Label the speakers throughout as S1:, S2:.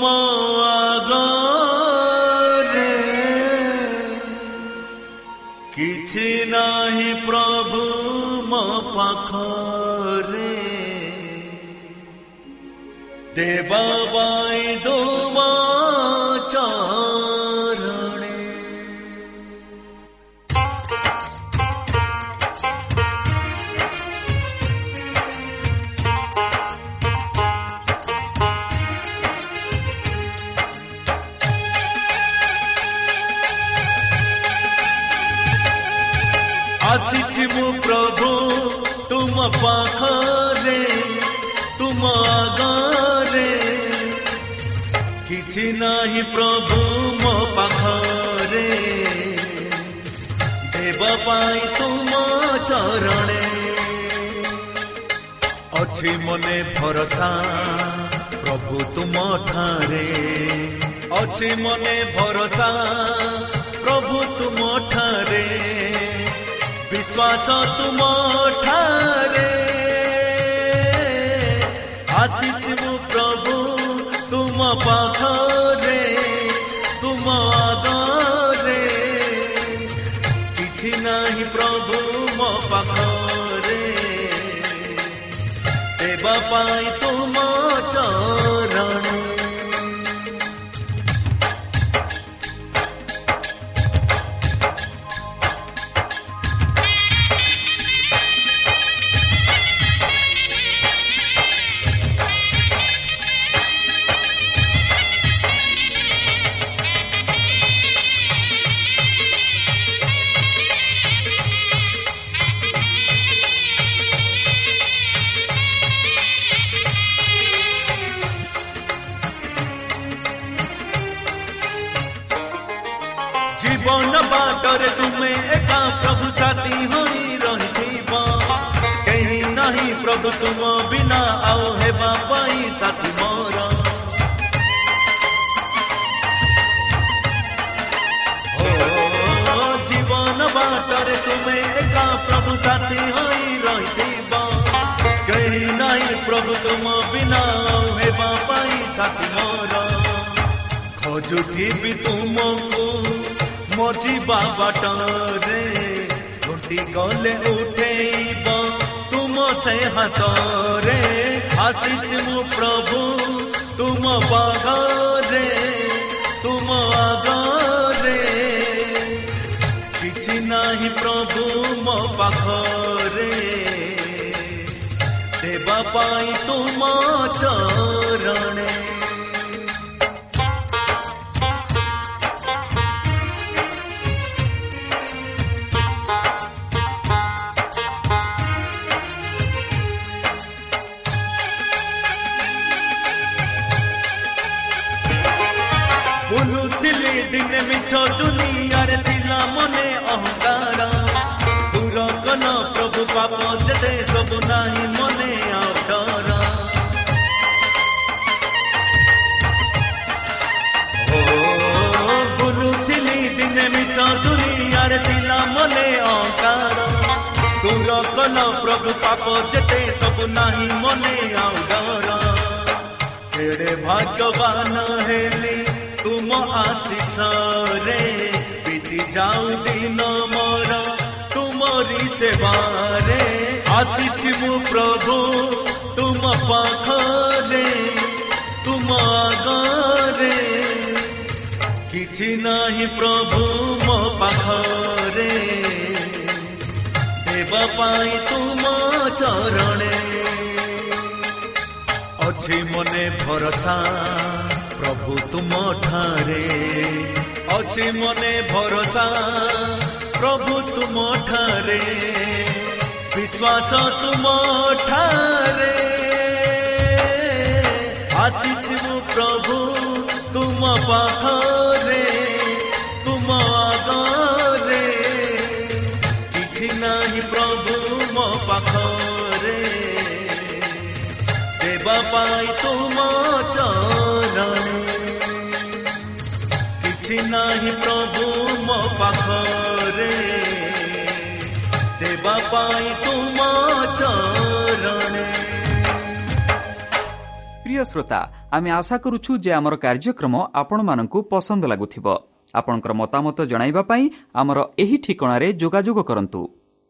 S1: ତୁମ ଆଗରେ କିଛି ନାହିଁ ପ୍ରଭୁ ମୋ ପାଖରେ ଦେବା ପାଇଁ ତୁମ ପାଖରେ ତୁମ ଆଗରେ କିଛି ନାହିଁ ପ୍ରଭୁ ମୋ ପାଖରେ ଦେବ ପାଇଁ ତୁମ ଚରଣେ ଅଛି ମନେ ଭରସା ପ୍ରଭୁ ତୁମ ଠାରେ ଅଛି ମନେ ଭରସା ପ୍ରଭୁ ବିଶ୍ୱାସ ତୁମ ଠାରେ ଆସିଛି ମୁଁ ପ୍ରଭୁ ତୁମ ପାଖରେ ତୁମ ଆଗରେ କିଛି ନାହିଁ ପ୍ରଭୁ ମୋ ପାଖରେ ଦେବା ପାଇଁ ଆଉ ହେବା ପାଇଁ ସାଥୀ ମୋର ଓ, ଜୀବନ ବାଟରେ ତୁମେ ଏକା ପ୍ରଭୁ ସାଥୀ ହୋଇ ରହିଥିବ କେହି ନାହିଁ ପ୍ରଭୁ ତୁମ ବିନା ଆଉ ହେବା ପାଇଁ ସାଥୀ ମୋର ଖୋଜୁଥିବି ତୁମକୁ ମଜିବା ବାଟରେ ଘୁଟି ଗଲେ ଉଠେଇବ ତୁମ ସେ ହାତରେ ଆସିଛି ମୁଁ ପ୍ରଭୁ ତୁମ ପାଖରେ ତୁମ ଆଗରେ କିଛି ନାହିଁ ପ୍ରଭୁ ମୋ ପାଖରେ ଦେବା ପାଇଁ ତୁମ ଚରଣେ ଦିନେ ଥିଲା ମନେ ଅହଙ୍କାର ଦୂର କଲ ପ୍ରଭୁ ପାପ ଯେତେ ସବୁ ନାହିଁ ମନେ ଆଉ ଡର। କେଡ଼େ ଭାଗ୍ୟବାନ ହେଲି ତୁମ ଆଶିଷରେ ବିତି ଯାଉ ଦିନ ମୋର ତୁମରି ସେବାରେ। ଆସିଛି ମୁଁ ପ୍ରଭୁ ତୁମ ପାଖରେ ତୁମ ଆଗରେ। କିଛି ନାହିଁ ପ୍ରଭୁ ମୋ ପାଖରେ ଦେବା ପାଇଁ ତୁମ ଚରଣେ ଅଛି ମନେ ଭରସା ପ୍ରଭୁ ତୁମ ଠାରେ ଅଛି ମନେ ଭରସା ପ୍ରଭୁ ତୁମ ଠାରେ ବିଶ୍ୱାସ ତୁମ ଠାରେ ଆସିଛି ମୁଁ ପ୍ରଭୁ ତୁମ ପାଖରେ ପାଖରେ ଦେବା ପାଇଁ ତୁମ ଚରଣେ କିଛି ନାହିଁ ପ୍ରଭୁ ମୋ ପାଖରେ ଦେବା ପାଇଁ ତୁମ ଚରଣେ
S2: ପ୍ରିୟ ଶ୍ରୋତା ଆମେ ଆଶା କରୁଛୁ ଯେ ଆମର କାର୍ଯ୍ୟକ୍ରମ ଆପଣମାନଙ୍କୁ ପସନ୍ଦ ଲାଗୁଥିବ ଆପଣଙ୍କର ମତାମତ ଜଣାଇବା ପାଇଁ ଆମର ଏହି ଠିକଣାରେ ଯୋଗାଯୋଗ କରନ୍ତୁ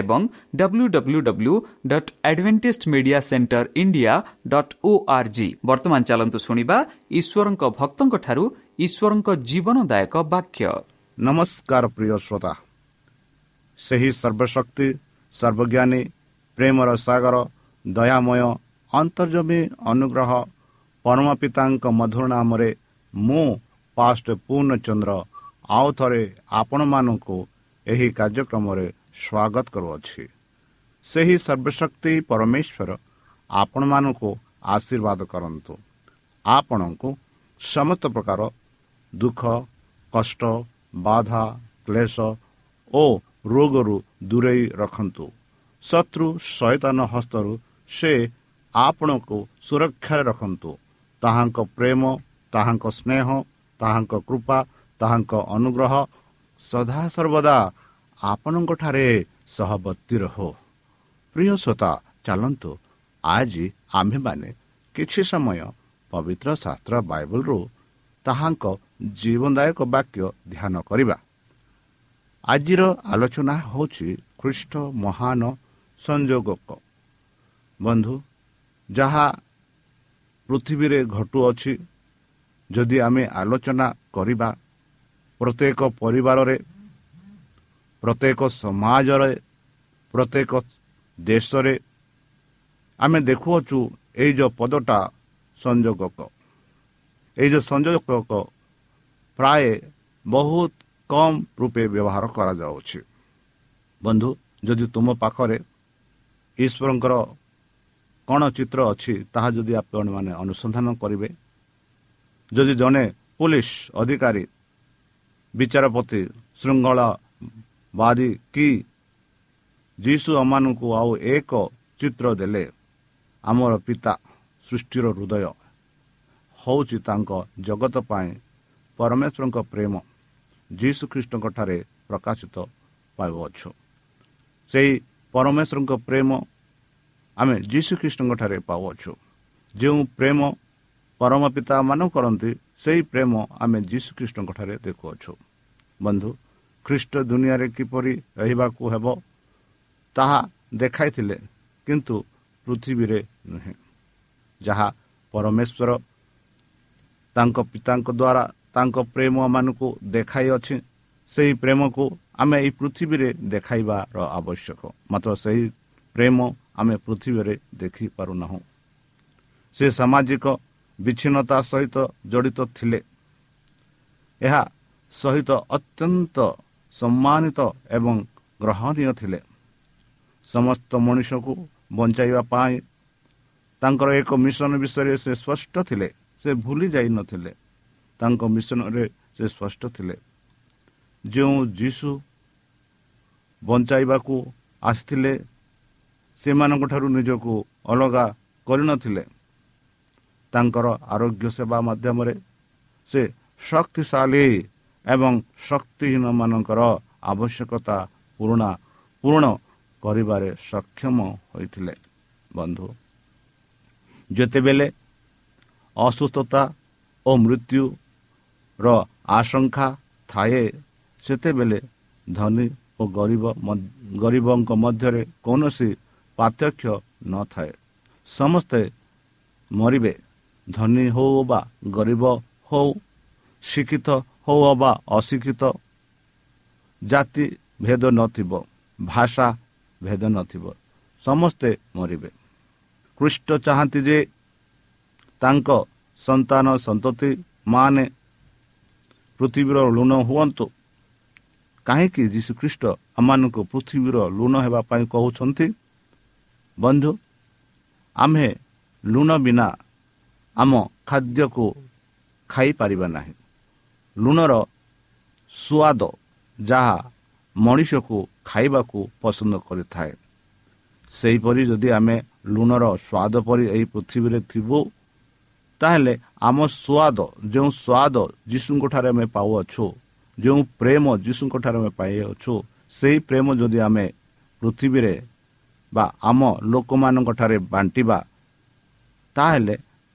S2: ଏବଂ W W W dot Adventist Media Centre India dot O R G ବର୍ତ୍ତମାନ ଚାଲନ୍ତୁ ଶୁଣିବା ଈଶ୍ୱରଙ୍କ ଭକ୍ତଙ୍କଠାରୁ ଈଶ୍ୱରଙ୍କ ଜୀବନଦାୟକ ବାକ୍ୟ।
S3: ନମସ୍କାର ପ୍ରିୟ ଶ୍ରୋତା। ସେହି ସର୍ବଶକ୍ତି ସର୍ବଜ୍ଞାନୀ ପ୍ରେମର ସାଗର ଦୟାମୟ ଅନ୍ତର୍ଜମୀ ଅନୁଗ୍ରହ ପରମ ପିତାଙ୍କ ମଧୁର ନାମରେ ମୁଁ ପାଷ୍ଟ ପୂର୍ଣ୍ଣଚନ୍ଦ୍ର ଆଉ ଥରେ ଆପଣମାନଙ୍କୁ ଏହି କାର୍ଯ୍ୟକ୍ରମରେ ସ୍ୱାଗତ କରୁଅଛି। ସେହି ସର୍ବଶକ୍ତି ପରମେଶ୍ୱର ଆପଣମାନଙ୍କୁ ଆଶୀର୍ବାଦ କରନ୍ତୁ। ଆପଣଙ୍କୁ ସମସ୍ତ ପ୍ରକାର ଦୁଃଖ କଷ୍ଟ ବାଧା କ୍ଲେଶ ଓ ରୋଗରୁ ଦୂରେଇ ରଖନ୍ତୁ। ଶତ୍ରୁ ଶୈତାନ ହସ୍ତରୁ ସେ ଆପଣଙ୍କୁ ସୁରକ୍ଷାରେ ରଖନ୍ତୁ। ତାହାଙ୍କ ପ୍ରେମ ତାହାଙ୍କ ସ୍ନେହ ତାହାଙ୍କ କୃପା ତାହାଙ୍କ ଅନୁଗ୍ରହ ସଦାସର୍ବଦା ଆପଣଙ୍କଠାରେ ସହବର୍ତ୍ତୀ ରହୁ। ପ୍ରିୟ ଶ୍ରୋତା ଚାଲନ୍ତୁ ଆଜି ଆମ୍ଭେମାନେ କିଛି ସମୟ ପବିତ୍ର ଶାସ୍ତ୍ର ବାଇବଲରୁ ତାହାଙ୍କ ଜୀବନଦାୟକ ବାକ୍ୟ ଧ୍ୟାନ କରିବା। ଆଜିର ଆଲୋଚନା ହେଉଛି ଖ୍ରୀଷ୍ଟ ମହାନ ସଂଯୋଗକ। ବନ୍ଧୁ ଯାହା ପୃଥିବୀରେ ଘଟୁଅଛି ଯଦି ଆମେ ଆଲୋଚନା କରିବା ପ୍ରତ୍ୟେକ ପରିବାରରେ ପ୍ରତ୍ୟେକ ସମାଜରେ ପ୍ରତ୍ୟେକ ଦେଶରେ ଆମେ ଦେଖୁଅଛୁ ଏଇ ଯେଉଁ ପଦଟା ସଂଯୋଗକ ଏଇ ଯେଉଁ ସଂଯୋଗକ ପ୍ରାୟ ବହୁତ କମ୍ ରୂପେ ବ୍ୟବହାର କରାଯାଉଛି। ବନ୍ଧୁ ଯଦି ତୁମ ପାଖରେ ଈଶ୍ୱରଙ୍କର କ'ଣ ଚିତ୍ର ଅଛି ତାହା ଯଦି ଆପଣମାନେ ଅନୁସନ୍ଧାନ କରିବେ ଯଦି ଜଣେ ପୋଲିସ ଅଧିକାରୀ ବିଚାରପତି ଶୃଙ୍ଖଳାବାଦୀ କି ଯୀଶୁ ଆମମାନଙ୍କୁ ଆଉ ଏକ ଚିତ୍ର ଦେଲେ ଆମର ପିତା ସୃଷ୍ଟିର ହୃଦୟ ହେଉଛି ତାଙ୍କ ଜଗତ ପାଇଁ ପରମେଶ୍ୱରଙ୍କ ପ୍ରେମ ଯୀଶୁ ଖ୍ରୀଷ୍ଟଙ୍କଠାରେ ପ୍ରକାଶିତ ପାଉଅଛୁ ସେହି ପରମେଶ୍ୱରଙ୍କ ପ୍ରେମ ଆମେ ଯୀଶୁ ଖ୍ରୀଷ୍ଟଙ୍କଠାରେ ପାଉଅଛୁ ଯେଉଁ ପ୍ରେମ ପରମ ପିତା ମାନ କରନ୍ତି ସେହି ପ୍ରେମ ଆମେ ଯୀଶୁ ଖ୍ରୀଷ୍ଟଙ୍କଠାରେ ଦେଖୁଅଛୁ ବନ୍ଧୁ ଖ୍ରୀଷ୍ଟ ଦୁନିଆରେ କିପରି ରହିବାକୁ ହେବ ତାହା ଦେଖାଇଥିଲେ କିନ୍ତୁ ପୃଥିବୀରେ ନୁହେଁ। ଯାହା ପରମେଶ୍ୱର ତାଙ୍କ ପିତାଙ୍କ ଦ୍ୱାରା ତାଙ୍କ ପ୍ରେମମାନଙ୍କୁ ଦେଖାଇଅଛି ସେହି ପ୍ରେମକୁ ଆମେ ଏହି ପୃଥିବୀରେ ଦେଖାଇବାର ଆବଶ୍ୟକ। ମାତ୍ର ସେହି ପ୍ରେମ ଆମେ ପୃଥିବୀରେ ଦେଖିପାରୁନାହୁଁ ସେ ସାମାଜିକ ବିଚ୍ଛିନ୍ନତା ସହିତ ଜଡ଼ିତ ଥିଲେ। ଏହା ସହିତ ଅତ୍ୟନ୍ତ ସମ୍ମାନିତ ଏବଂ ଗ୍ରହଣୀୟ ଥିଲେ। ସମସ୍ତ ମଣିଷକୁ ବଞ୍ଚାଇବା ପାଇଁ ତାଙ୍କର ଏକ ମିଶନ ବିଷୟରେ ସେ ସ୍ପଷ୍ଟ ଥିଲେ। ସେ ଭୁଲି ଯାଇନଥିଲେ ତାଙ୍କ ମିଶନରେ ସେ ସ୍ପଷ୍ଟ ଥିଲେ। ଯେଉଁ ଯୀଶୁ ବଞ୍ଚାଇବାକୁ ଆସିଥିଲେ ସେମାନଙ୍କଠାରୁ ନିଜକୁ ଅଲଗା କରିନଥିଲେ ତାଙ୍କର ଆରୋଗ୍ୟ ସେବା ମାଧ୍ୟମରେ ସେ ଶକ୍ତିଶାଳୀ ଏବଂ ଶକ୍ତିହୀନମାନଙ୍କର ଆବଶ୍ୟକତା ପୁରୁଣା ପୂରଣ କରିବାରେ ସକ୍ଷମ ହୋଇଥିଲେ। ବନ୍ଧୁ ଯେତେବେଳେ ଅସୁସ୍ଥତା ଓ ମୃତ୍ୟୁର ଆଶଙ୍କା ଥାଏ ସେତେବେଳେ ଧନୀ ଓ ଗରିବ ଗରିବଙ୍କ ମଧ୍ୟରେ କୌଣସି ପାର୍ଥକ୍ୟ ନଥାଏ। ସମସ୍ତେ ମରିବେ। ଧନୀ ହେଉ ବା ଗରିବ ହେଉ ଶିକ୍ଷିତ ହେଉ ବା ଅଶିକ୍ଷିତ। ଜାତି ଭେଦ ନଥିବ ଭାଷା ଭେଦ ନଥିବ ସମସ୍ତେ ମରିବେ। କୃଷ୍ଟ ଚାହାନ୍ତି ଯେ ତାଙ୍କ ସନ୍ତାନ ସନ୍ତତି ମାନେ ପୃଥିବୀର ଲୁଣ ହୁଅନ୍ତୁ। କାହିଁକି ଯୀଶୁଖ୍ରୀଷ୍ଟ ଆମମାନଙ୍କୁ ପୃଥିବୀର ଲୁଣ ହେବା ପାଇଁ କହୁଛନ୍ତି? ବନ୍ଧୁ ଆମ୍ଭେ ଲୁଣ ବିନା ଆମ ଖାଦ୍ୟକୁ ଖାଇପାରିବା ନାହିଁ। ଲୁଣର ସୁଆଦ ଯାହା ମଣିଷକୁ ଖାଇବାକୁ ପସନ୍ଦ କରିଥାଏ। ସେହିପରି ଯଦି ଆମେ ଲୁଣର ସ୍ୱାଦ ପରି ଏହି ପୃଥିବୀରେ ଥିବୁ ତାହେଲେ ଆମ ସ୍ୱାଦ ଯେଉଁ ସ୍ୱାଦ ଯୀଶୁଙ୍କଠାରେ ଆମେ ପାଉଅଛୁ ଯେଉଁ ପ୍ରେମ ଯୀଶୁଙ୍କଠାରେ ଆମେ ପାଇଅଛୁ ସେହି ପ୍ରେମ ଯଦି ଆମେ ପୃଥିବୀରେ ବା ଆମ ଲୋକମାନଙ୍କଠାରେ ବାଣ୍ଟିବା ତାହେଲେ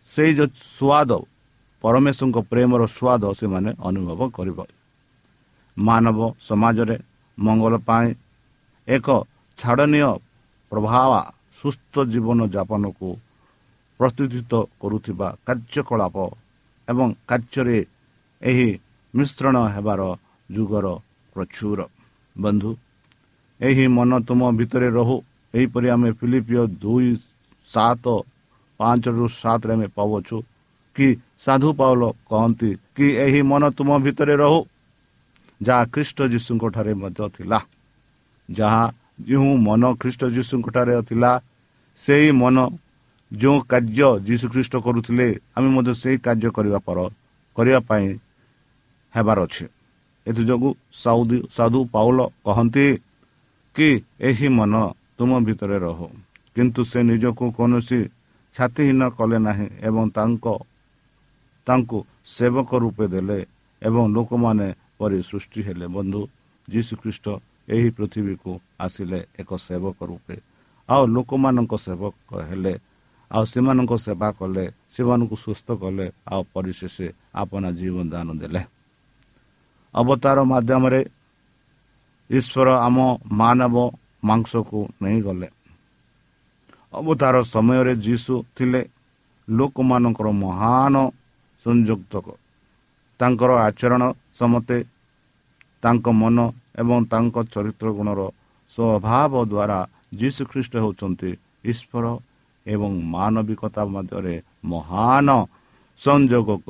S3: ସେଇ ଯେଉଁ ସ୍ୱାଦ ପରମେଶ୍ୱରଙ୍କ ପ୍ରେମର ସ୍ୱାଦ ସେମାନେ ଅନୁଭବ କରିବ। ମାନବ ସମାଜରେ ମଙ୍ଗଳ ପାଇଁ ଏକ ଛାଡ଼ନୀୟ ପ୍ରଭାବ ସୁସ୍ଥ ଜୀବନଯାପନକୁ ପ୍ରତିଷ୍ଠିତ କରୁଥିବା କାର୍ଯ୍ୟକଳାପ ଏବଂ କାର୍ଯ୍ୟରେ ଏହି ମିଶ୍ରଣ ହେବାର ଯୁଗର ପ୍ରଚୁର। ବନ୍ଧୁ ଏହି ମନ ତୁମ ଭିତରେ ରହୁ। ଏହିପରି ଆମେ ଫିଲିପିଓ ଦୁଇ ସାତ ପାଞ୍ଚରୁ ସାତରେ ଆମେ ପାଉଛୁ କି ସାଧୁ ପାଉଲ କହନ୍ତି କି ଏହି ମନ ତୁମ ଭିତରେ ରହୁ ଯାହା ଖ୍ରୀଷ୍ଟ ଯୀଶୁଙ୍କ ଠାରେ ମଧ୍ୟ ଥିଲା। ଯାହା ଯେଉଁ ମନ ଖ୍ରୀଷ୍ଟ ଯୀଶୁଙ୍କଠାରେ ଥିଲା ସେହି ମନ ଯେଉଁ କାର୍ଯ୍ୟ ଯୀଶୁଖ୍ରୀଷ୍ଟ କରୁଥିଲେ ଆମେ ମଧ୍ୟ ସେହି କାର୍ଯ୍ୟ କରିବା ପର କରିବା ପାଇଁ ହେବାର ଅଛି। ଏଥିଯୋଗୁଁ ସାଉଦି ସାଧୁ ପାଉଲ କହନ୍ତି କି ଏହି ମନ ତୁମ ଭିତରେ ରହୁ। କିନ୍ତୁ ସେ ନିଜକୁ କୌଣସି ଖ୍ୟାତିହୀନ କଲେ ନାହିଁ ଏବଂ ତାଙ୍କ ତାଙ୍କୁ ସେବକ ରୂପେ ଦେଲେ ଏବଂ ଲୋକମାନେ ପରି ସୃଷ୍ଟି ହେଲେ। ବନ୍ଧୁ ଯୀଶୁଖ୍ରୀଷ୍ଟ ଏହି ପୃଥିବୀକୁ ଆସିଲେ ଏକ ସେବକ ରୂପେ। ଆଉ ଲୋକମାନଙ୍କ ସେବକ ହେଲେ ଆଉ ସେମାନଙ୍କ ସେବା କଲେ ସେମାନଙ୍କୁ ସୁସ୍ଥ କଲେ ଆଉ ପରିଶେଷ ଆପଣା ଜୀବନ ଦାନ ଦେଲେ। ଅବତାର ମାଧ୍ୟମରେ ଈଶ୍ୱର ଆମ ମାନବ ମାଂସକୁ ନେଇଗଲେ। ଅବତାର ସମୟରେ ଯୀଶୁ ଥିଲେ ଲୋକମାନଙ୍କର ମହାନ ସଂଯୁକ୍ତକ ତାଙ୍କର ଆଚରଣ ସମତେ ତାଙ୍କ ମନ ଏବଂ ତାଙ୍କ ଚରିତ୍ର ଗୁଣର ସ୍ୱଭାବ ଦ୍ୱାରା ଯୀଶୁଖ୍ରୀଷ୍ଟ ହେଉଛନ୍ତି ଈଶ୍ୱର ଏବଂ ମାନବିକତା ମଧ୍ୟରେ ମହାନ ସଂଯୋଗକ।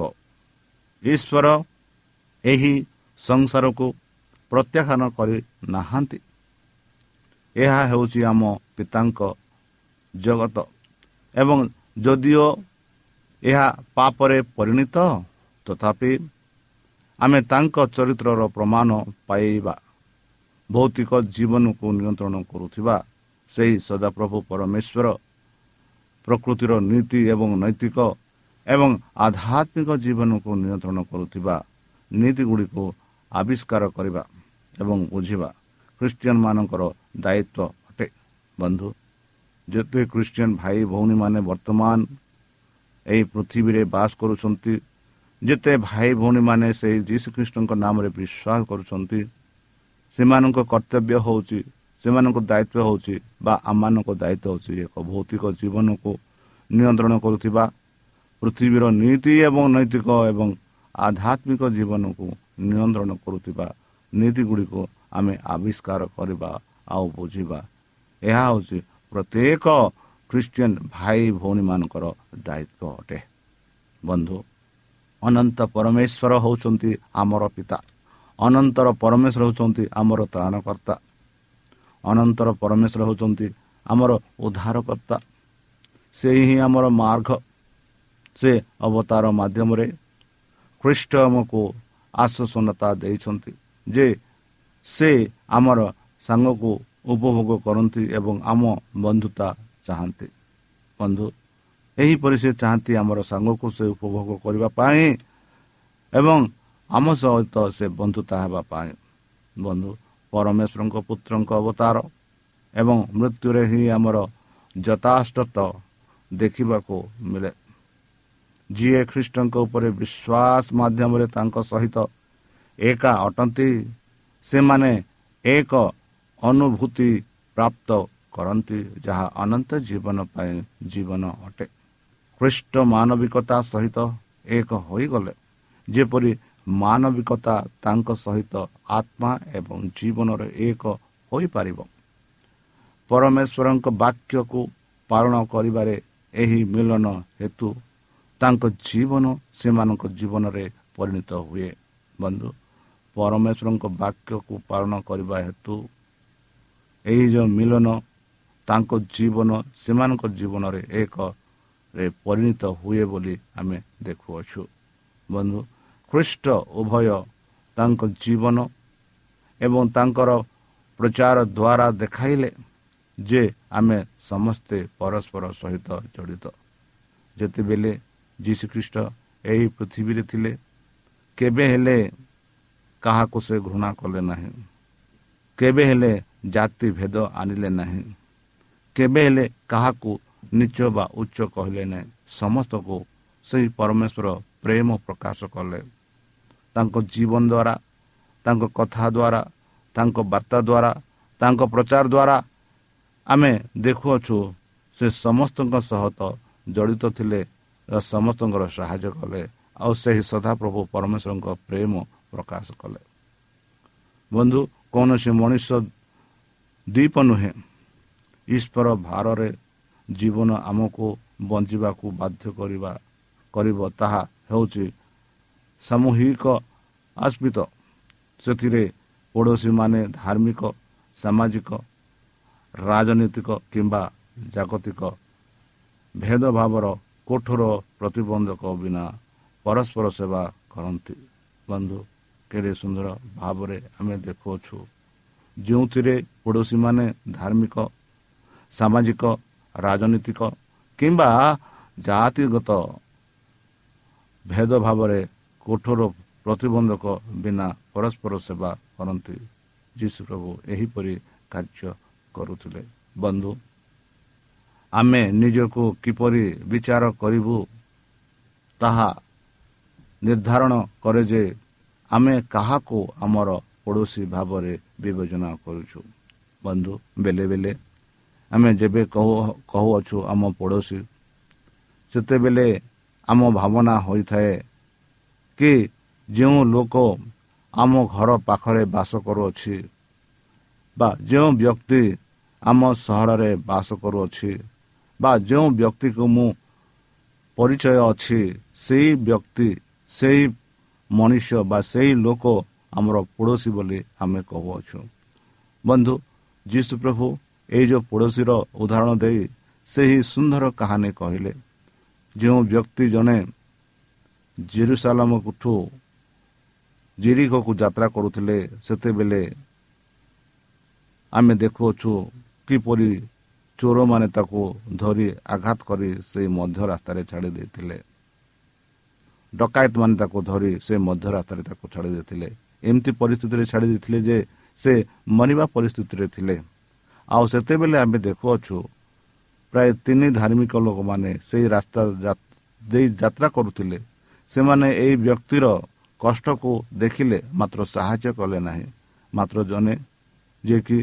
S3: ଈଶ୍ୱର ଏହି ସଂସାରକୁ ପ୍ରତ୍ୟାଖ୍ୟାନ କରିନାହାନ୍ତି ଏହା ହେଉଛି ଆମ ପିତାଙ୍କ ଜଗତ। ଏବଂ ଯଦିଓ ଏହା ପାପରେ ପରିଣତ ତଥାପି ଆମେ ତାଙ୍କ ଚରିତ୍ରର ପ୍ରମାଣ ପାଇବା ଭୌତିକ ଜୀବନକୁ ନିୟନ୍ତ୍ରଣ କରୁଥିବା ସେହି ସଦାପ୍ରଭୁ ପରମେଶ୍ୱର ପ୍ରକୃତିର ନୀତି ଏବଂ ନୈତିକ ଏବଂ ଆଧ୍ୟାତ୍ମିକ ଜୀବନକୁ ନିୟନ୍ତ୍ରଣ କରୁଥିବା ନୀତି ଗୁଡ଼ିକୁ ଆବିଷ୍କାର କରିବା ଏବଂ ବୁଝିବା ଖ୍ରୀଷ୍ଟିଆନ ମାନଙ୍କର ଦାୟିତ୍ୱ ଅଟେ। ବନ୍ଧୁ ଯେତେ ଖ୍ରୀଷ୍ଟିଆନ ଭାଇ ଭଉଣୀମାନେ ବର୍ତ୍ତମାନ ଏହି ପୃଥିବୀରେ ବାସ କରୁଛନ୍ତି। ଯେତେ ଭାଇ ଭଉଣୀମାନେ ସେହି ଯୀଶୁଖ୍ରୀଷ୍ଟଙ୍କ ନାମରେ ବିଶ୍ୱାସ କରୁଛନ୍ତି ସେମାନଙ୍କ କର୍ତ୍ତବ୍ୟ ହେଉଛି ସେମାନଙ୍କ ଦାୟିତ୍ୱ ହେଉଛି ବା ଆମମାନଙ୍କ ଦାୟିତ୍ୱ ହେଉଛି ଏକ ଭୌତିକ ଜୀବନକୁ ନିୟନ୍ତ୍ରଣ କରୁଥିବା ପୃଥିବୀର ନୀତି ଏବଂ ନୈତିକ ଏବଂ ଆଧ୍ୟାତ୍ମିକ ଜୀବନକୁ ନିୟନ୍ତ୍ରଣ କରୁଥିବା ନୀତି ଗୁଡ଼ିକୁ ଆମେ ଆବିଷ୍କାର କରିବା ଆଉ ବୁଝିବା। ଏହା ହେଉଛି ପ୍ରତ୍ୟେକ ଖ୍ରୀଷ୍ଟିଆନ ଭାଇ ଭଉଣୀମାନଙ୍କର ଦାୟିତ୍ୱ ଅଟେ ବନ୍ଧୁ ଅନନ୍ତ ପରମେଶ୍ୱର ହେଉଛନ୍ତି ଆମର ପିତା ଅନନ୍ତର ପରମେଶ୍ୱର ହେଉଛନ୍ତି ଆମର ତ୍ରାଣକର୍ତ୍ତା ଅନନ୍ତର ପରମେଶ୍ୱର ହେଉଛନ୍ତି ଆମର ଉଦ୍ଧାରକର୍ତ୍ତା ସେହି ହିଁ ଆମର ମାର୍ଗ ସେ ଅବତାର ମାଧ୍ୟମରେ ଖ୍ରୀଷ୍ଟ ଆମକୁ ଆଶ୍ୱାସନତା ଦେଇଛନ୍ତି ଯେ ସେ ଆମର ସାଙ୍ଗକୁ ଉପଭୋଗ କରନ୍ତି ଏବଂ ଆମ ବନ୍ଧୁତା ଚାହାନ୍ତି। ବନ୍ଧୁ ଏହିପରି ସେ ଚାହାନ୍ତି ଆମର ସାଙ୍ଗକୁ ସେ ଉପଭୋଗ କରିବା ପାଇଁ ଏବଂ ଆମ ସହିତ ସେ ବନ୍ଧୁତା ହେବା ପାଇଁ। ବନ୍ଧୁ ପରମେଶ୍ୱରଙ୍କ ପୁତ୍ରଙ୍କ ଅବତାର ଏବଂ ମୃତ୍ୟୁରେ ହିଁ ଆମର ଯଥାଷ୍ଟତ ଦେଖିବାକୁ ମିଳେ। ଯିଏ ଖ୍ରୀଷ୍ଟଙ୍କ ଉପରେ ବିଶ୍ୱାସ ମାଧ୍ୟମରେ ତାଙ୍କ ସହିତ ଏକା ଅଟନ୍ତି ସେମାନେ ଏକ ଅନୁଭୂତି ପ୍ରାପ୍ତ କରନ୍ତି ଯାହା ଅନନ୍ତ ଜୀବନ ପାଇଁ ଜୀବନ ଅଟେ। ଖ୍ରୀଷ୍ଟ ମାନବିକତା ସହିତ ଏକ ହୋଇଗଲେ ଯେପରି ମାନବିକତା ତାଙ୍କ ସହିତ ଆତ୍ମା ଏବଂ ଜୀବନରେ ଏକ ହୋଇପାରିବ। ପରମେଶ୍ୱରଙ୍କ ବାକ୍ୟକୁ ପାଳନ କରିବାରେ ଏହି ମିଳନ ହେତୁ ତାଙ୍କ ଜୀବନ ସେମାନଙ୍କ ଜୀବନରେ ପରିଣତ ହୁଏ। ବନ୍ଧୁ ପରମେଶ୍ୱରଙ୍କ ବାକ୍ୟକୁ ପାଳନ କରିବା ହେତୁ ଏହି ଯେଉଁ ମିଳନ ତାଙ୍କ ଜୀବନ ସେମାନଙ୍କ ଜୀବନରେ ଏକରେ ପରିଣତ ହୁଏ ବୋଲି ଆମେ ଦେଖୁଅଛୁ। ବନ୍ଧୁ ଖ୍ରୀଷ୍ଟ ଉଭୟ ତାଙ୍କ ଜୀବନ ଏବଂ ତାଙ୍କର ପ୍ରଚାର ଦ୍ୱାରା ଦେଖାଇଲେ ଯେ ଆମେ ସମସ୍ତେ ପରସ୍ପର ସହିତ ଜଡ଼ିତ। ଯେତେବେଳେ ଯୀଶୁଖ୍ରୀଷ୍ଟ ଏହି ପୃଥିବୀରେ ଥିଲେ କେବେ ହେଲେ କାହାକୁ ସେ ଘୃଣା କଲେ ନାହିଁ। କେବେ ହେଲେ ଜାତି ଭେଦ ଆଣିଲେ ନାହିଁ। କେବେ ହେଲେ କାହାକୁ ନିଚ ବା ଉଚ୍ଚ କହିଲେ ନାହିଁ। ସମସ୍ତଙ୍କୁ ସେହି ପରମେଶ୍ୱର ପ୍ରେମ ପ୍ରକାଶ କଲେ। ତାଙ୍କ ଜୀବନ ଦ୍ୱାରା ତାଙ୍କ କଥା ଦ୍ୱାରା ତାଙ୍କ ବାର୍ତ୍ତା ଦ୍ୱାରା ତାଙ୍କ ପ୍ରଚାର ଦ୍ୱାରା ଆମେ ଦେଖୁଅଛୁ ସେ ସମସ୍ତଙ୍କ ସହ ତ ଜଡ଼ିତ ଥିଲେ ସମସ୍ତଙ୍କର ସାହାଯ୍ୟ କଲେ ଆଉ ସେହି ସଦାପ୍ରଭୁ ପରମେଶ୍ୱରଙ୍କ ପ୍ରେମ ପ୍ରକାଶ କଲେ। ବନ୍ଧୁ କୌଣସି ମଣିଷ ଦ୍ୱୀପ ନୁହେଁ। ଈଶ୍ୱର ଭାରରେ ଜୀବନ ଆମକୁ ବଞ୍ଚିବାକୁ ବାଧ୍ୟ କରିବା କରିବ ତାହା ହେଉଛି ସାମୂହିକ ଆସ୍ପିତ। ସେଥିରେ ପଡ଼ୋଶୀମାନେ ଧାର୍ମିକ ସାମାଜିକ ରାଜନୈତିକ କିମ୍ବା ଜାଗତିକ ଭେଦଭାବର କଠୋର ପ୍ରତିବନ୍ଧକ ବିନା ପରସ୍ପର ସେବା କରନ୍ତି। ବନ୍ଧୁ କେଡ଼େ ସୁନ୍ଦର ଭାବରେ ଆମେ ଦେଖୁଅଛୁ। ଯେଉଁଥିରେ ପଡ଼ୋଶୀମାନେ ଧାର୍ମିକ ସାମାଜିକ ରାଜନୈତିକ କିମ୍ବା ଜାତିଗତ ଭେଦଭାବରେ କଠୋର ପ୍ରତିବନ୍ଧକ ବିନା ପରସ୍ପର ସେବା କରନ୍ତି। ଯୀଶୁ ପ୍ରଭୁ ଏହିପରି କାର୍ଯ୍ୟ କରୁଥିଲେ। ବନ୍ଧୁ ଆମେ ନିଜକୁ କିପରି ବିଚାର କରିବୁ ତାହା ନିର୍ଦ୍ଧାରଣ କରେ ଯେ ଆମେ କାହାକୁ ଆମର ପଡ଼ୋଶୀ ଭାବରେ ବିବେଚନା କରୁଛୁ। ବନ୍ଧୁ ବେଲେ ବେଲେ ଆମେ ଯେବେ କହୁ କହୁଅଛୁ ଆମ ପଡ଼ୋଶୀ ସେତେବେଳେ ଆମ ଭାବନା ହୋଇଥାଏ କି ଯେଉଁ ଲୋକ ଆମ ଘର ପାଖରେ ବାସ କରୁଅଛି ବା ଯେଉଁ ବ୍ୟକ୍ତି ଆମ ସହରରେ ବାସ କରୁଅଛି ବା ଯେଉଁ ବ୍ୟକ୍ତିକୁ ମୁଁ ପରିଚୟ ଅଛି ସେହି ବ୍ୟକ୍ତି ସେହି ମଣିଷ ବା ସେହି ଲୋକ ଆମର ପଡ଼ୋଶୀ ବୋଲି ଆମେ କହୁଅଛୁ। ବନ୍ଧୁ ଯୀଶୁ ପ୍ରଭୁ ଏଇ ଯେଉଁ ପଡ଼ୋଶୀର ଉଦାହରଣ ଦେଇ ସେହି ସୁନ୍ଦର କାହାଣୀ କହିଲେ ଯେଉଁ ବ୍ୟକ୍ତି ଜଣେ ଜିରୁସାଲାମଠୁ ଜିରିକକୁ ଯାତ୍ରା କରୁଥିଲେ ସେତେବେଳେ ଆମେ ଦେଖୁଅଛୁ କିପରି ଚୋରମାନେ ତାକୁ ଧରି ଆଘାତ କରି ସେ ମଧ୍ୟ ରାସ୍ତାରେ ଛାଡ଼ି ଦେଇଥିଲେ। ଡକାୟତ ମାନେ ତାକୁ ଧରି ସେ ମଧ୍ୟ ରାସ୍ତାରେ ତାକୁ ଛାଡ଼ି ଦେଇଥିଲେ। ଏମିତି ପରିସ୍ଥିତିରେ ଛାଡ଼ି ଦେଇଥିଲେ ଯେ ସେ ମରିବା ପରିସ୍ଥିତିରେ ଥିଲେ। ଆଉ ସେତେବେଳେ ଆମେ ଦେଖୁଅଛୁ ପ୍ରାୟ ତିନି ଧାର୍ମିକ ଲୋକମାନେ ସେଇ ରାସ୍ତା ଦେଇ ଯାତ୍ରା କରୁଥିଲେ ସେମାନେ ଏହି ବ୍ୟକ୍ତିର କଷ୍ଟକୁ ଦେଖିଲେ ମାତ୍ର ସାହାଯ୍ୟ କଲେ ନାହିଁ ମାତ୍ର ଜଣେ ଯିଏକି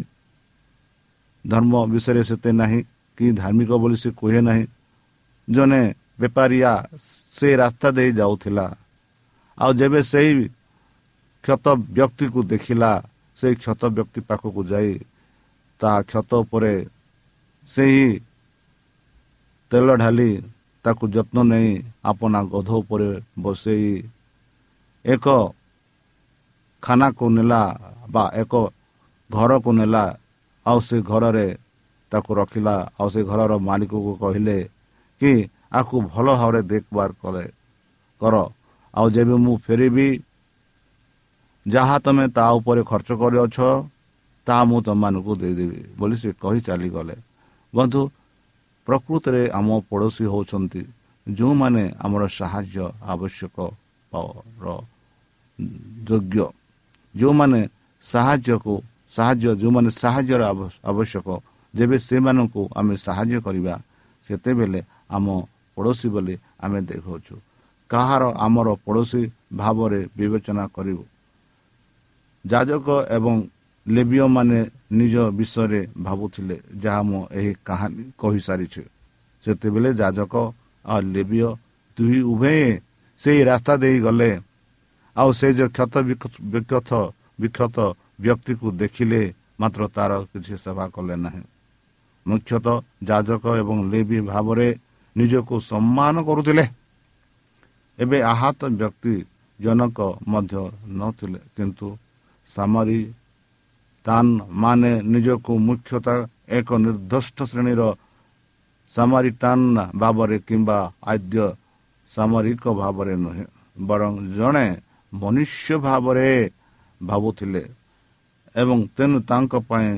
S3: ଧର୍ମ ବିଷୟରେ ସେତେ ନାହିଁ କି ଧାର୍ମିକ ବୋଲି ସେ କୁହେ ନାହିଁ ଜଣେ ବେପାରିଆ ସେ ରାସ୍ତା ଦେଇ ଯାଉଥିଲା ଆଉ ଯେବେ ସେଇ କ୍ଷତ ବ୍ୟକ୍ତିକୁ ଦେଖିଲା ସେହି କ୍ଷତ ବ୍ୟକ୍ତି ପାଖକୁ ଯାଇ ତାହା କ୍ଷତ ଉପରେ ସେହି ତେଲ ଢାଲି ତାକୁ ଯତ୍ନ ନେଇ ଆପଣା ଗଧ ଉପରେ ବସେଇ ଏକ ଖାନାକୁ ନେଲା ବା ଏକ ଘରକୁ ନେଲା। ଆଉ ସେ ଘରରେ ତାକୁ ରଖିଲା। ଆଉ ସେ ଘରର ମାଲିକକୁ କହିଲେ କି ଆକୁ ଭଲ ଭାବରେ ଦେଖବାର କରେ କର। ଆଉ ଯେବେ ମୁଁ ଫେରିବି ଯାହା ତମେ ତା ଉପରେ ଖର୍ଚ୍ଚ କରିଅଛ ତାହା ମୁଁ ତମମାନଙ୍କୁ ଦେଇଦେବି। ବୋଲି ସେ କହି ଚାଲିଗଲେ। ବନ୍ଧୁ ପ୍ରକୃତରେ ଆମ ପଡ଼ୋଶୀ ହେଉଛନ୍ତି ଯେଉଁମାନେ ଆମର ସାହାଯ୍ୟ ଆବଶ୍ୟକ ଯୋଗ୍ୟ। ଯେଉଁମାନେ ସାହାଯ୍ୟକୁ ସାହାଯ୍ୟ ଯେଉଁମାନେ ସାହାଯ୍ୟର ଆବଶ୍ୟକ ଯେବେ ସେମାନଙ୍କୁ ଆମେ ସାହାଯ୍ୟ କରିବା ସେତେବେଳେ ଆମ ପଡ଼ୋଶୀ ବୋଲି ଆମେ ଦେଖାଉଛୁ କାହାର ଆମର ପଡ଼ୋଶୀ ଭାବରେ ବିବେଚନା କରିବୁ? ଯାଜକ ଏବଂ ଲେବିୟମାନେ ନିଜ ବିଷୟରେ ଭାବୁଥିଲେ ଯାହା ମୁଁ ଏହି କାହାଣୀ କହିସାରିଛି। ସେତେବେଳେ ଯାଜକ ଆଉ ଲେବିୟ ଦୁଇ ଉଭୟ ସେହି ରାସ୍ତା ଦେଇ ଗଲେ। ଆଉ ସେ ଯେଉଁ କ୍ଷତ ବିକ୍ଷତ ବିକ୍ଷତ ବ୍ୟକ୍ତିକୁ ଦେଖିଲେ ମାତ୍ର ତାର କିଛି ସେବା କଲେ ନାହିଁ। ମୁଖ୍ୟତଃ ଯାଜକ ଏବଂ ଲେବି ଭାବରେ ନିଜକୁ ସମ୍ମାନ କରୁଥିଲେ। ଏବେ ଆହତ ବ୍ୟକ୍ତି ଜନକ ମଧ୍ୟ ନଥିଲେ କିନ୍ତୁ ସାମରୀ ତାନ୍ ମାନେ ନିଜକୁ ମୁଖ୍ୟତଃ ଏକ ନିର୍ଦ୍ଦିଷ୍ଟ ଶ୍ରେଣୀର ସାମାରିଟାନ୍ ଭାବରେ କିମ୍ବା ଆଦ୍ୟ ସାମରିକ ଭାବରେ ନୁହେଁ ବରଂ ଜଣେ ମନୁଷ୍ୟ ଭାବରେ ଭାବୁଥିଲେ ଏବଂ ତେଣୁ ତାଙ୍କ ପାଇଁ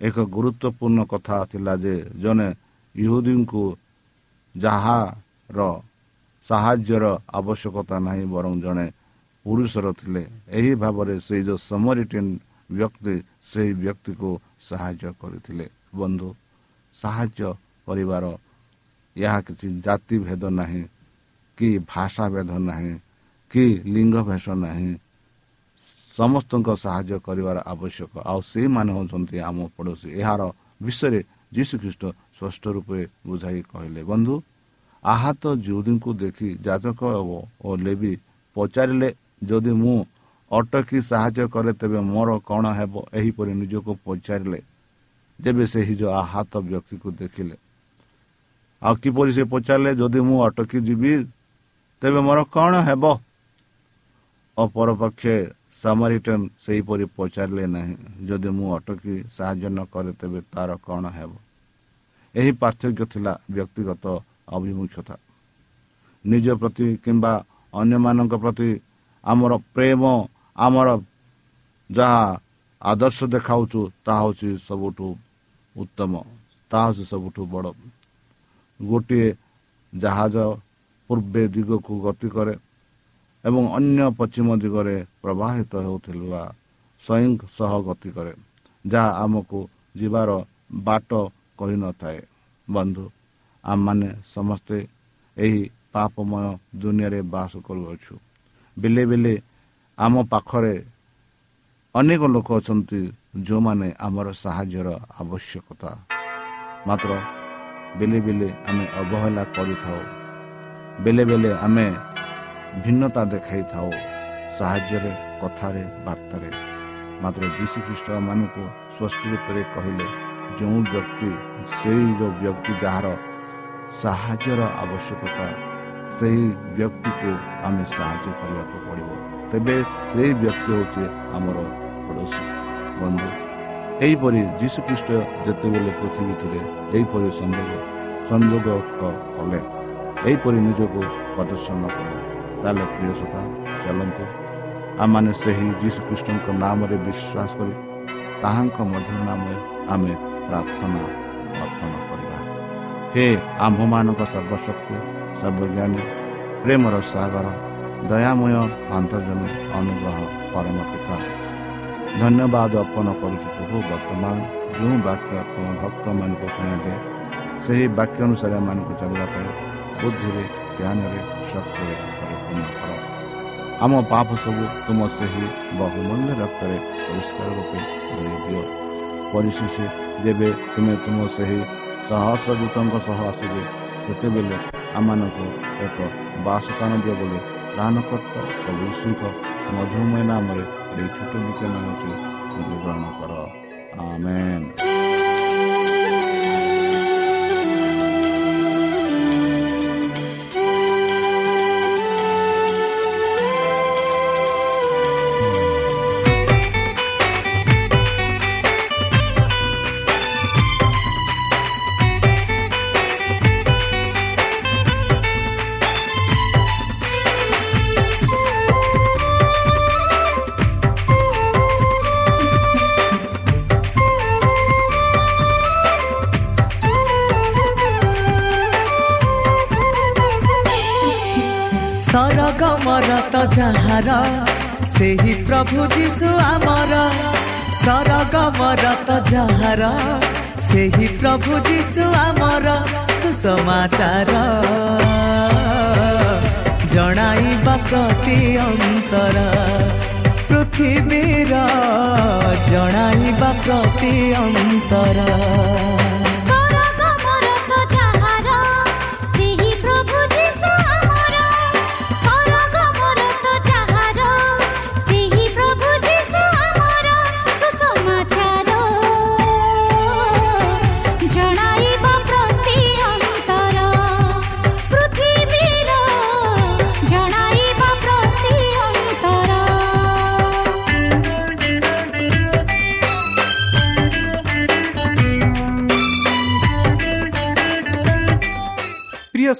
S3: ଏକ ଗୁରୁତ୍ୱପୂର୍ଣ୍ଣ କଥା ଥିଲା ଯେ ଜଣେ ଇହୁଦୀଙ୍କୁ ଯାହାର ସାହାଯ୍ୟର ଆବଶ୍ୟକତା ନାହିଁ ବରଂ ଜଣେ ପୁରୁଷର ଥିଲେ। ଏହି ଭାବରେ ସେଇ ଯେଉଁ ସମରିଟିନ୍ ବ୍ୟକ୍ତି ସେହି ବ୍ୟକ୍ତିକୁ ସାହାଯ୍ୟ କରିଥିଲେ। ବନ୍ଧୁ ସାହାଯ୍ୟ କରିବାର ଏହା କିଛି ଜାତି ଭେଦ ନାହିଁ କି ଭାଷା ଭେଦ ନାହିଁ କି ଲିଙ୍ଗ ଭେଷ ନାହିଁ। ସମସ୍ତଙ୍କ ସାହାଯ୍ୟ କରିବାର ଆବଶ୍ୟକ। ଆଉ ସେଇମାନେ ହେଉଛନ୍ତି ଆମ ପଡ଼ୋଶୀ। ଏହାର ବିଷୟରେ ଯୀଶୁ ଖ୍ରୀଷ୍ଟ ସ୍ପଷ୍ଟ ରୂପେ ବୁଝାଇ କହିଲେ ବନ୍ଧୁ ଆହତ ଯୁଦୀଙ୍କୁ ଦେଖି ଯାଜକ ଓ ଲେବି ପଚାରିଲେ ଯଦି ମୁଁ ଅଟକି ସାହାଯ୍ୟ କରେ ତେବେ ମୋର କ'ଣ ହେବ? ଏହିପରି ନିଜକୁ ପଚାରିଲେ। ଯେବେ ସେହି ଯେଉଁ ଆହତ ବ୍ୟକ୍ତିକୁ ଦେଖିଲେ। ଆଉ କିପରି ସେ ପଚାରିଲେ? ଯଦି ମୁଁ ଅଟକି ଯିବି ତେବେ ମୋର କ'ଣ ହେବ? ଅପରପକ୍ଷେ ସାମାରିଟନ ସେହିପରି ପଚାରିଲେ ନାହିଁ। ଯଦି ମୁଁ ଅଟକି ସାହାଯ୍ୟ ନ କରେ ତେବେ ତାର କ'ଣ ହେବ? ଏହି ପାର୍ଥକ୍ୟ ଥିଲା ବ୍ୟକ୍ତିଗତ ଅଭିମୁଖ୍ୟତା। ନିଜ ପ୍ରତି କିମ୍ବା ଅନ୍ୟମାନଙ୍କ ପ୍ରତି ଆମର ପ୍ରେମ ଆମର ଯାହା ଆଦର୍ଶ ଦେଖାଉଛୁ ତାହା ହେଉଛି ସବୁଠୁ ଉତ୍ତମ ତାହା ହେଉଛି ସବୁଠୁ ବଡ଼। ଗୋଟିଏ ଜାହାଜ ପୂର୍ବେ ଦିଗକୁ ଗତି କରେ ଏବଂ ଅନ୍ୟ ପଶ୍ଚିମ ଦିଗରେ ପ୍ରବାହିତ ହେଉଥିବା ସ୍ୱୟଂ ସହ ଗତି କରେ ଯାହା ଆମକୁ ଯିବାର ବାଟ କହିନଥାଏ। ବନ୍ଧୁ ଆମମାନେ ସମସ୍ତେ ଏହି ପାପମୟ ଦୁନିଆରେ ବାସ କରୁଅଛୁ। ବେଲେ ବେଲେ ଆମ ପାଖରେ ଅନେକ ଲୋକ ଅଛନ୍ତି ଯେଉଁମାନେ ଆମର ସାହାଯ୍ୟର ଆବଶ୍ୟକତା। ମାତ୍ର ବେଲେ ବେଲେ ଆମେ ଅବହେଳା କରିଥାଉ। ବେଲେ ବେଲେ ଆମେ ଭିନ୍ନତା ଦେଖାଇଥାଉ ସାହାଯ୍ୟରେ କଥାରେ ବାର୍ତ୍ତାରେ। ମାତ୍ର ଯୀଶୁ ଖ୍ରୀଷ୍ଟମାନଙ୍କୁ ସ୍ପଷ୍ଟ ରୂପରେ କହିଲେ ଯେଉଁ ବ୍ୟକ୍ତି ସେଇ ଯେଉଁ ବ୍ୟକ୍ତି ଯାହାର ସାହାଯ୍ୟର ଆବଶ୍ୟକତା ସେହି ବ୍ୟକ୍ତିକୁ ଆମେ ସାହାଯ୍ୟ କରିବାକୁ ପଡ଼ିବ। ତେବେ ସେହି ବ୍ୟକ୍ତି ହେଉଛି ଆମର ପଡ଼ୋଶୀ ବନ୍ଧୁ। ଏହିପରି ଯୀଶୁଖ୍ରୀଷ୍ଟ ଯେତେବେଳେ ପୃଥିବୀ ଥିଲେ ଏହିପରି ସଂଯୋଗ ସଂଯୋଗ କଲେ। ଏହିପରି ନିଜକୁ ପ୍ରଦର୍ଶନ କଲେ। ତାହେଲେ ପ୍ରିୟ ସୋତା ଚାଲନ୍ତୁ। ଆମମାନେ ସେହି ଯୀଶୁଖ୍ରୀଷ୍ଟଙ୍କ ନାମରେ ବିଶ୍ୱାସ କରି ତାହାଙ୍କ ମଧ୍ୟ ନାମରେ ଆମେ ପ୍ରାର୍ଥନା ଅର୍ପଣ କରିବା। ହେ ଆମ୍ଭମାନଙ୍କ ସର୍ବଶକ୍ତି ସର୍ବଜ୍ଞାନୀ ପ୍ରେମର ସାଗର ଦୟାମୟ ଆନ୍ତର୍ଜମୀ ଅନୁଗ୍ରହ ପରମ ପିତା ଧନ୍ୟବାଦ ଅର୍ପଣ କରୁଛୁ ପ୍ରଭୁ ବର୍ତ୍ତମାନ ଯେଉଁ ବାକ୍ୟ ତୁମ ଭକ୍ତମାନଙ୍କୁ ଶୁଣାଇଲେ ସେହି ବାକ୍ୟ ଅନୁସାରେ ଏମାନଙ୍କୁ ଚାଲିବା ପାଇଁ ବୁଦ୍ଧିରେ ଜ୍ଞାନରେ ଶକ୍ତିରେ ପରିପୂର୍ଣ୍ଣ କର। ଆମ ପାପ ସବୁ ତୁମ ସେହି ବହୁମୂଲ୍ୟ ରକ୍ତରେ ପରିଷ୍କାର ରୂପେ ଧରି ଦିଅ। ପରିଶେଷ ଯେବେ ତୁମେ ତୁମ ସେହି ସହସ୍ର ଦୂତଙ୍କ ସହ ଆସିବେ ସେତେବେଳେ ଆମମାନଙ୍କୁ ଏକ ବାସସ୍ଥାନ ଦିଅ ବୋଲି ତ୍ରାଣକର୍ତ୍ତା ପ୍ରଭୁ ଯୀଶୁଙ୍କ ମଧୁମୟ ନାମରେ ଏହି ଛୋଟ ଅଛି ଗ୍ରହଣ କର ଆମେନ୍।
S4: ସରଗମର ତ ଯାହାର ସେହି ପ୍ରଭୁ ଯୀଶୁ ଆମର ସରଗମର ତ ଯାହାର ସେହି ପ୍ରଭୁ ଯୀଶୁ ଆମର ସୁସମାଚାର ଜଣାଇବା ପ୍ରତି ଅନ୍ତର ପୃଥିବୀର ଜଣାଇବା ପ୍ରତି ଅନ୍ତର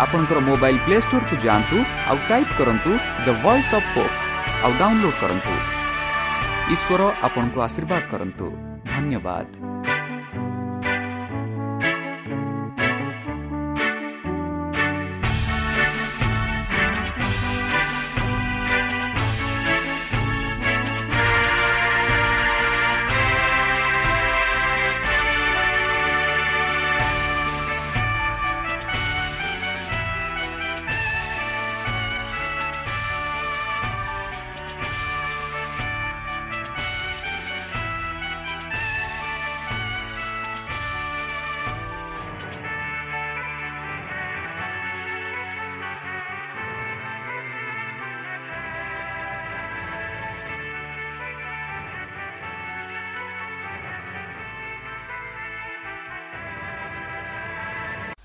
S2: ଆପଣଙ୍କର ମୋବାଇଲ୍ ପ୍ଲେ ଷ୍ଟୋରକୁ ଯାଆନ୍ତୁ ଆଉ ଟାଇପ୍ କରନ୍ତୁ ଦ ଭଏସ୍ ଅଫ୍ ପୋପ୍ ଆଉ ଡାଉନଲୋଡ୍ କରନ୍ତୁ। ଈଶ୍ୱର ଆପଣଙ୍କୁ ଆଶୀର୍ବାଦ କରନ୍ତୁ। ଧନ୍ୟବାଦ।